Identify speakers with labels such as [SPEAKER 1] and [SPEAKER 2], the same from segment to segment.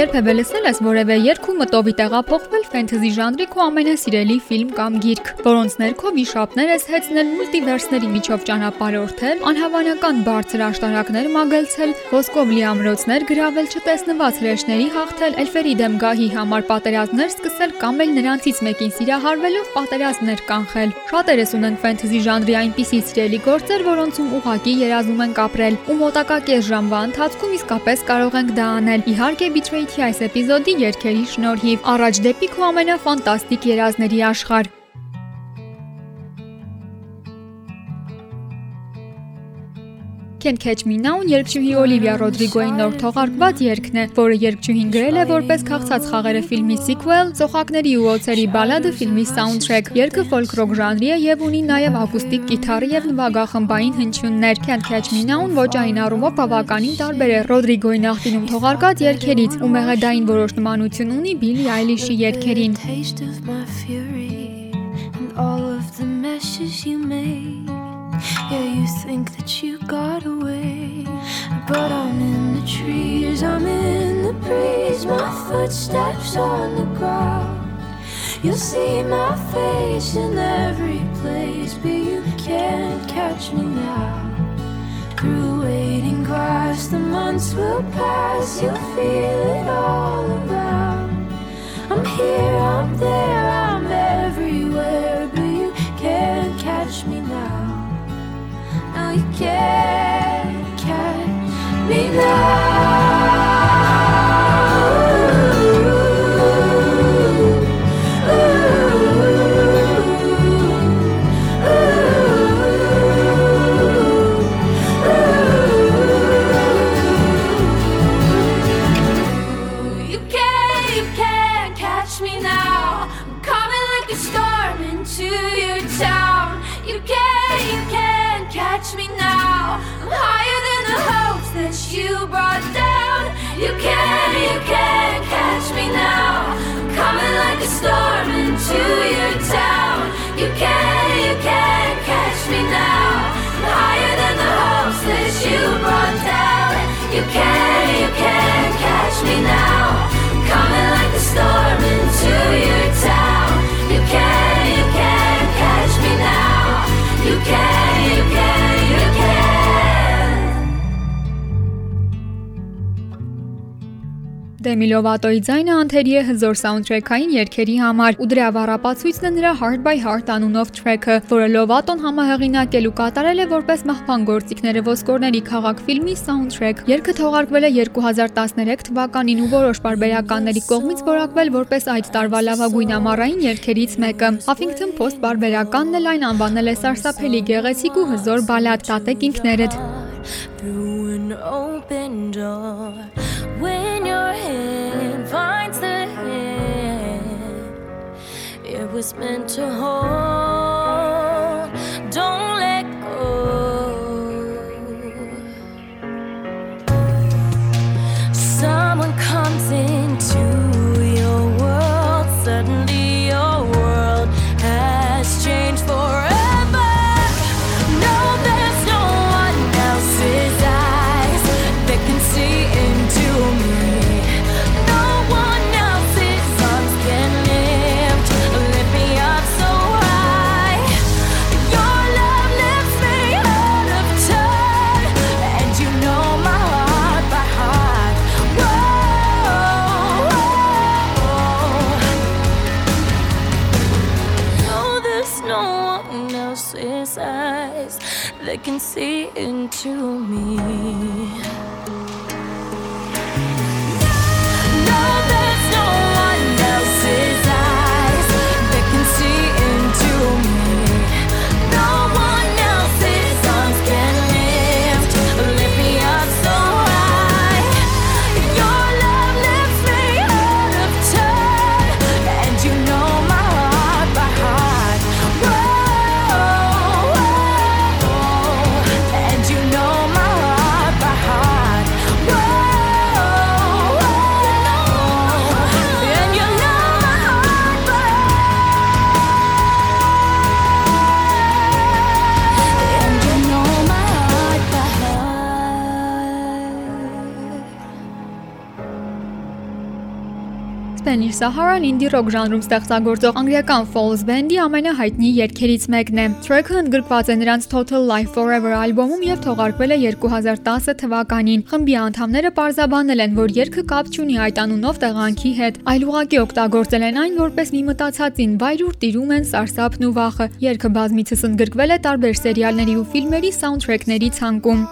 [SPEAKER 1] Երբևէ լսել ես որևէ երկու մտովի տեղափոխվել ֆենթեզի ժանրի քո ամենասիրելի ֆիլմ կամ գիրք, որոնց ներքո վիշապներ ես հեծնել մուլտիվերսների միջով ճանապարհորդել, անհավանական բարձր աշտարակներ մագլցել, ոսկով լի ամրոցներ գրավել, չտեսնված հրեշների հաղթել, էլֆերի դեմ գահի համար պատերազմներ սկսել կամ էլ նրանցից մեկին սիրահարվելով պատերազմներ կանխել։ Շատերս ունեն ֆենթեզի ժանրի այնպիսի սիրելի գործեր, որոնցում ուղակի երազում ենք ապրել, ու մոտակա կես ժամվա ընթացքում իսկապես կարող ենք դա անել։ Իհարկե, Betrayed-ի այս էպիզոդի երկերի շնորհիվ առաջ դեպի քո ամենաֆանտաստիկ երազների աշխարհ։ Can't Catch Me Now-ն երգչուհի Օլիվիա Ռոդրիգոյի նոր թողարկված երգն է, որը երգչուհին գրել է որպես քաղցած խաղերը ֆիլմի sequel, Ծոխակների ու օծերի բալադը ֆիլմի soundtrack։ Երգը ֆոլք ռոք ժանրի է եւ ունի նաեւ ակուստիկ կիթառի եւ նվագախմբային հնչյուններ։ Can't Catch Me Now-ն ոճային առումով բավականին տարբեր է Ռոդրիգոյի նախկինում թողարկած երգերից ու մեղեդային որոշ նմանություն ունի Բիլի Այլիշի երգերին։ all of the meshes you made Yeah, you think that you got away. But I'm in the trees, I'm in the breeze, my footsteps on the ground. You'll see my face in every place, but you can't catch me now. Through waiting grass, the months will pass, you'll feel it all around. Դեմի Լովատոյի ձայնը անթերի է հզոր սաունդթրեքային երգերի համար ու դրա վառապացույցն է նրա Heart by Heart անունով թրեքը, որը Լովատոն համահեղինակել ու կատարել է որպես մահվան գործիքները ոսկորների քաղաք ֆիլմի սաունդթրեք։ Երգը թողարկվել է 2013 թվականին ու որոշ բարբերականների կողմից որակվել որպես այդ տարվա լավագույն ամառային երգերից մեկը։ Huffington Post բարբերականն էլ այն անվանել է սարսափելի գեղեցիկ ու հզոր բալադ տատեք ինքներդ։ Through an open door when your hand finds the hand it was meant to hold. Can see into me. Near Saharan indie rock ժանրում ստեղծագործող անգլիական Falls Band-ի ամենահայտնի երգերից մեկն է։ Track-ը ընդգրկված է նրանց Total Life Forever ալբոմում եւ թողարկվել է 2010 թվականին։ Խմբի անդամները պարզաբանել են, որ երգը կապ չունի այդ անունով տեղանքի հետ, այլ ուղղակի օգտագործել են այն որպես մի մտածածին վայր ուր տիրում են սարսափն ու վախը։ Երգը բազմիցս ընդգրկվել է տարբեր սերիալների ու ֆիլմերի սաունդթրեքների ցանկում։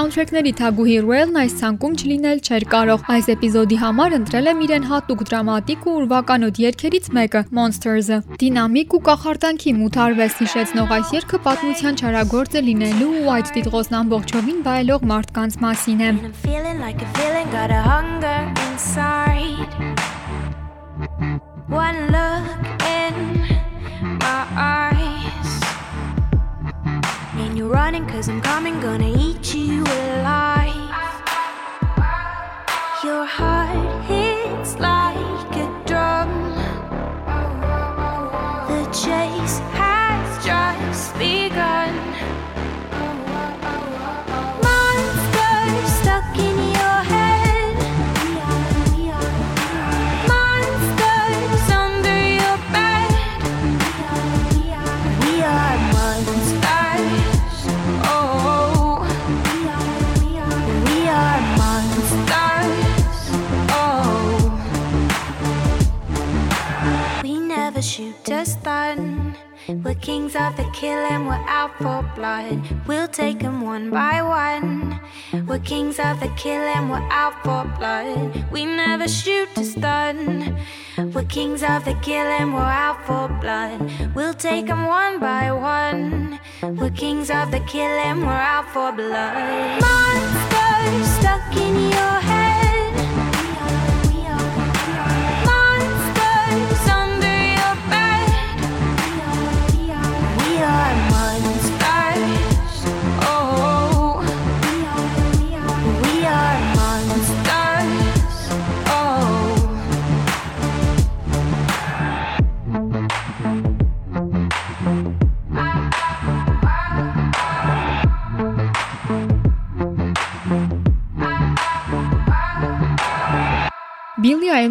[SPEAKER 1] Սաունդթրեքների թագուհի Ռուելն այս ցանկում չլինել չէր կարող։ Այս էպիզոդի համար ընտրել եմ իրեն հատուկ դրամատիկ ու ուրվականոտ երգերից մեկը՝ Monsters-ը։ Դինամիկ ու կախարդանքի մութարվեստ հիշեցնող այս երգը պատմության չարագործը լինելու ու այդ տիտղոսն ամբողջովին վայելող մարդկանց մասին է։ One look running cause I'm coming, gonna eat you alive. Your heart We're kings of the kill and we're out for blood. We'll take them one by one. We're kings of the kill and we're out for blood. We never shoot to stun. We're kings of the kill and we're out for blood. We'll take them one by one. We're kings of the kill and we're out for blood. Monsters stuck in your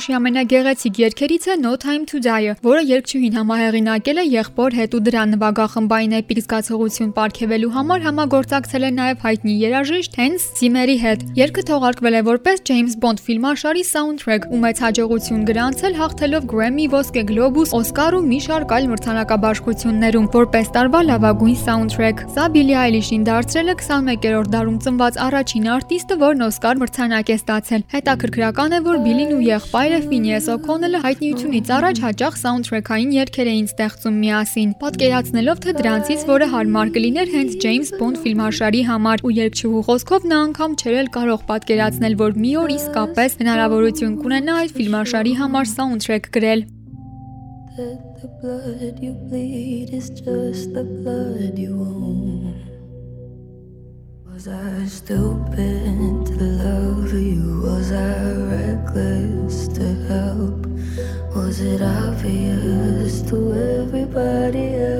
[SPEAKER 2] Eilish-ի ամենագեղեցիկ երգերից է No Time to Die-ը, որը երգչուհին համահեղինակել է եղբոր հետ ու դրա նվագախմբային էպիկ զգացողություն ապարգևելու համար համագործակցել է նաև հայտնի երաժիշտ Hans Zimmer-ի հետ։ Երգը թողարկվել է որպես James Bond ֆիլմաշարի soundtrack ու մեծ հաջողություն գրանցել հաղթելով Grammy, Ոսկե Գլոբուս, Օսկար ու մի շարք այլ մրցանակաբաշխություններում որպես տարվա լավագույն soundtrack։ Սա Billie Eilish-ին դարձրել է 21-րդ դարում ծնված առաջին արտիստը, որն Օսկար մրցանակ է ստացել։ Հետաքրքրական է, որ Billie-ն ու եղբայրը Phineas O'Connell-ը հայտնիությունից առաջ հաճախ սաունդթրեքային երգեր էին ստեղծում միասին, պատկերացնելով թե դրանցից որը հարմար կլիներ հենց James Bond ֆիլմաշարի համար ու երգչուհու խոսքով նա անգամ չէր էլ կարող պատկերացնել, որ մի օր իսկապես հնարավորություն կունենա այդ ֆիլմաշարի համար սաունդթրեք գրել։
[SPEAKER 1] The blood you bleed is just the blood you own. Was I stupid to love you? Was I reckless to help? Was it obvious to everybody else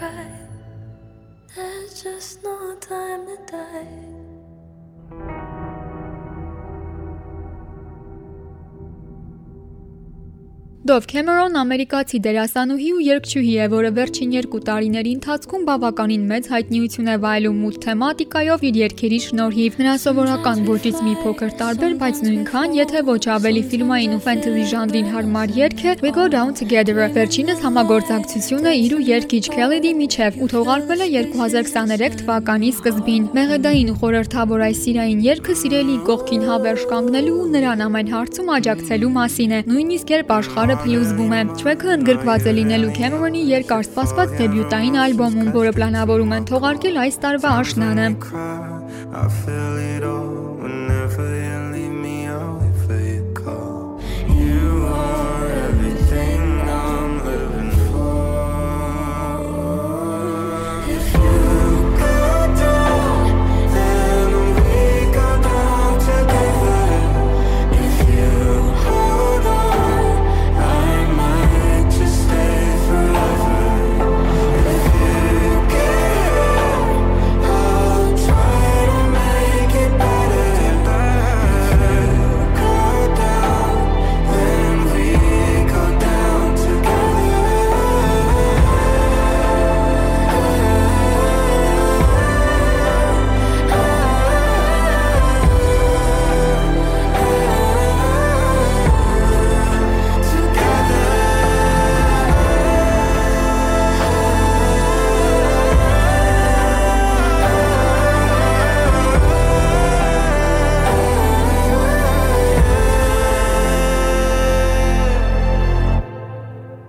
[SPEAKER 1] cry.
[SPEAKER 2] Դով Քեմերոն ամերիկացի դերասանուհի ու երգչուհի է, որը վերջին երկու տարիների ընթացքում բավականին մեծ հայտնիություն է վայելում մութ թեմատիկայով իր երգերի շնորհիվ։ Նրա սովորական ոճից մի փոքր տարբեր, բայց նույնքան, եթե ոչ ավելի ֆիլմային ու ֆենտեզի ժանրին հարմար երգ է We Go Down Together-ը։ Վերջինս համագործակցությունը իր ու երգիչ Kelly-ի միջև ու թողարկվել է 2023 թվականի սկզբին։ Մեղեդային ու խորհրդավոր այս սիրային երգը սիրելի կողքին հավերժ կանգնելու ու նրան ամեն հարցում աջակցելու մասին է։ Նույնիսկ երբ աշխարհը փլուզվում է։ Թրեքը ընդգրկված է լինելու Cameron-ի երկար սպասված դեբյուտային ալբոմում, որը պլանավորում են թողարկել այս տարվա աշնանը։.
[SPEAKER 3] I feel it all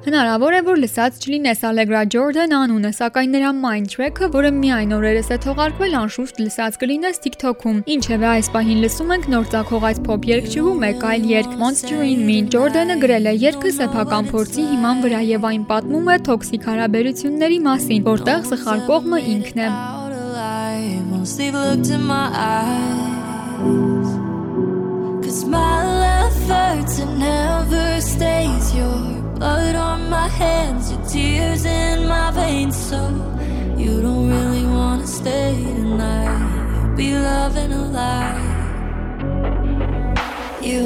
[SPEAKER 2] Հնարավոր է, որ լսած չլինես Allegra Jordan անունը, սակայն նրա Mind Track-ը, որը միայն օրերս է թողարկվել, անշուշտ լսած կլինես TikTok-ում։ Ինչևէ, այս պահին լսում ենք նոր ցակողած pop երգչուհու մեկ այլ երգ Monster in Me։ Jordan-ը գրել է երգը սեփական փորձի հիման վրա եւ այն պատմում է տոքսիկ հարաբերությունների մասին, որտեղ սխալ կողմը ինքն է։.
[SPEAKER 1] Cause my love hurts and never stays. Your blood on my hands, your tears in my veins. So you don't really wanna stay tonight. Be loving a lie. You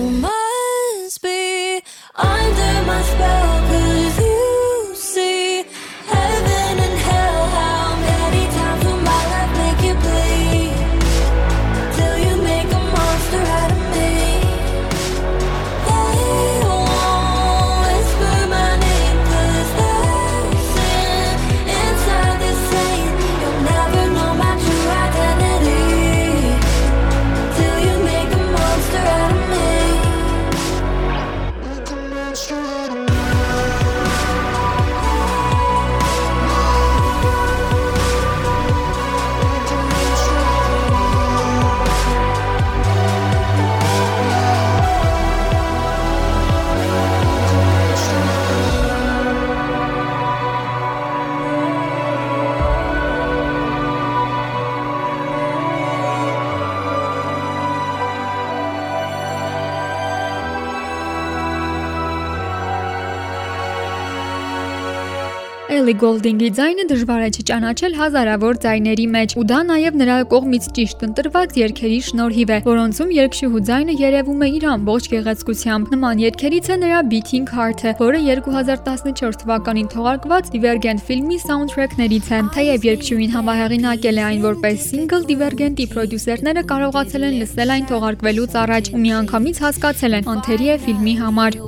[SPEAKER 2] Ellie Goulding-ի ձայնը դժվար է չճանաչել հազարավոր ձայների մեջ, ու դա նաև նրա կողմից ճիշտ ընտրված երգերի շնորհիվ է, որոնցում երգչուհու ձայնը երևում է իր ամբողջ գեղեցկությամբ։ Նման երգերից է նրա Beating Heart-ը, որը 2014 թվականին թողարկված Divergent ֆիլմի սաունդթրեքներից է։ Թեև երգչուհին համահեղինակել է այն որպես single, Divergent-ի պրոդյուսերները կարողացել են լսել այն թողարկվելուց առաջ ու միանգամից հասկացել են անթերի է ֆիլմի համար։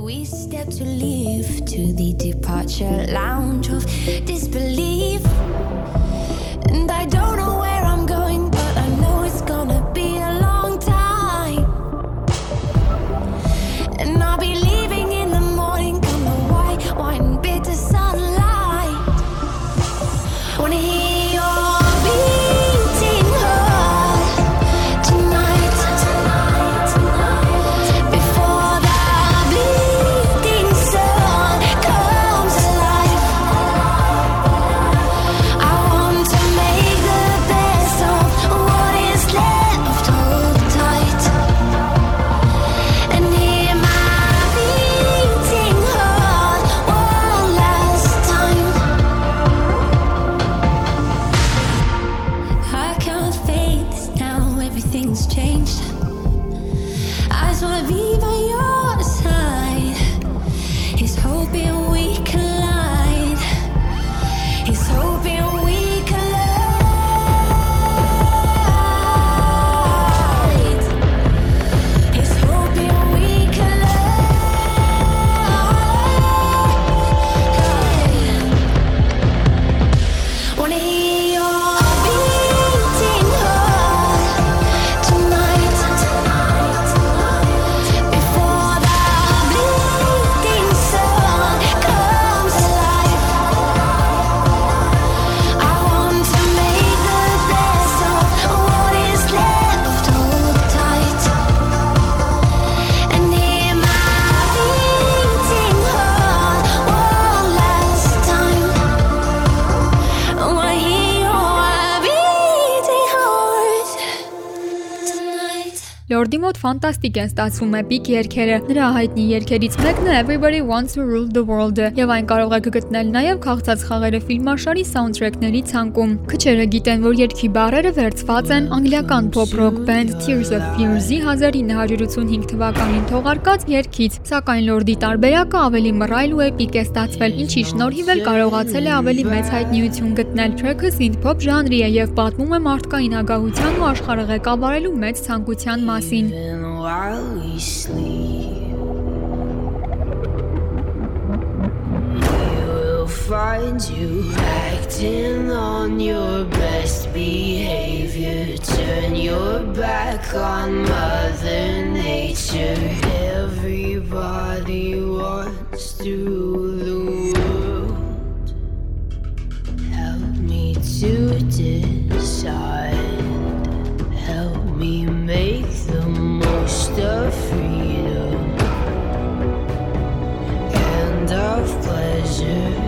[SPEAKER 1] to the departure lounge of disbelief. And I don't know where
[SPEAKER 2] Լորդի մոտ ֆանտաստիկ են ստացվում էպիկ երգերը։ Նրա հայտնի երգերից մեկն է Everybody Wants to Rule the World-ը, եւ այն կարող եք գտնել նաեւ Քաղցած խաղերը ֆիլմաշարի սաունդթրեքների ցանկում։ Քչերը գիտեն, որ երգի բառերը վերցված են անգլիական pop rock band Tears of Fears-ի 1985 թվականին թողարկած երգից, սակայն Լորդի տարբերակը ավելի մռայլ ու էպիկ է ստացվել, ինչի շնորհիվ էլ կարողացել է ավելի մեծ հայտնիություն գտնել։ Թրեքը synth-pop ժանրի է եւ պատմում է մարդկային ագահության ու աշխարհղեկավարելու մեծ ցանկության մասին։
[SPEAKER 1] Even while we sleep, we will find you acting on your best behavior. Turn your back on Mother Nature. Everybody wants to the world. Help me to decide. Help me make the most of freedom and of pleasure.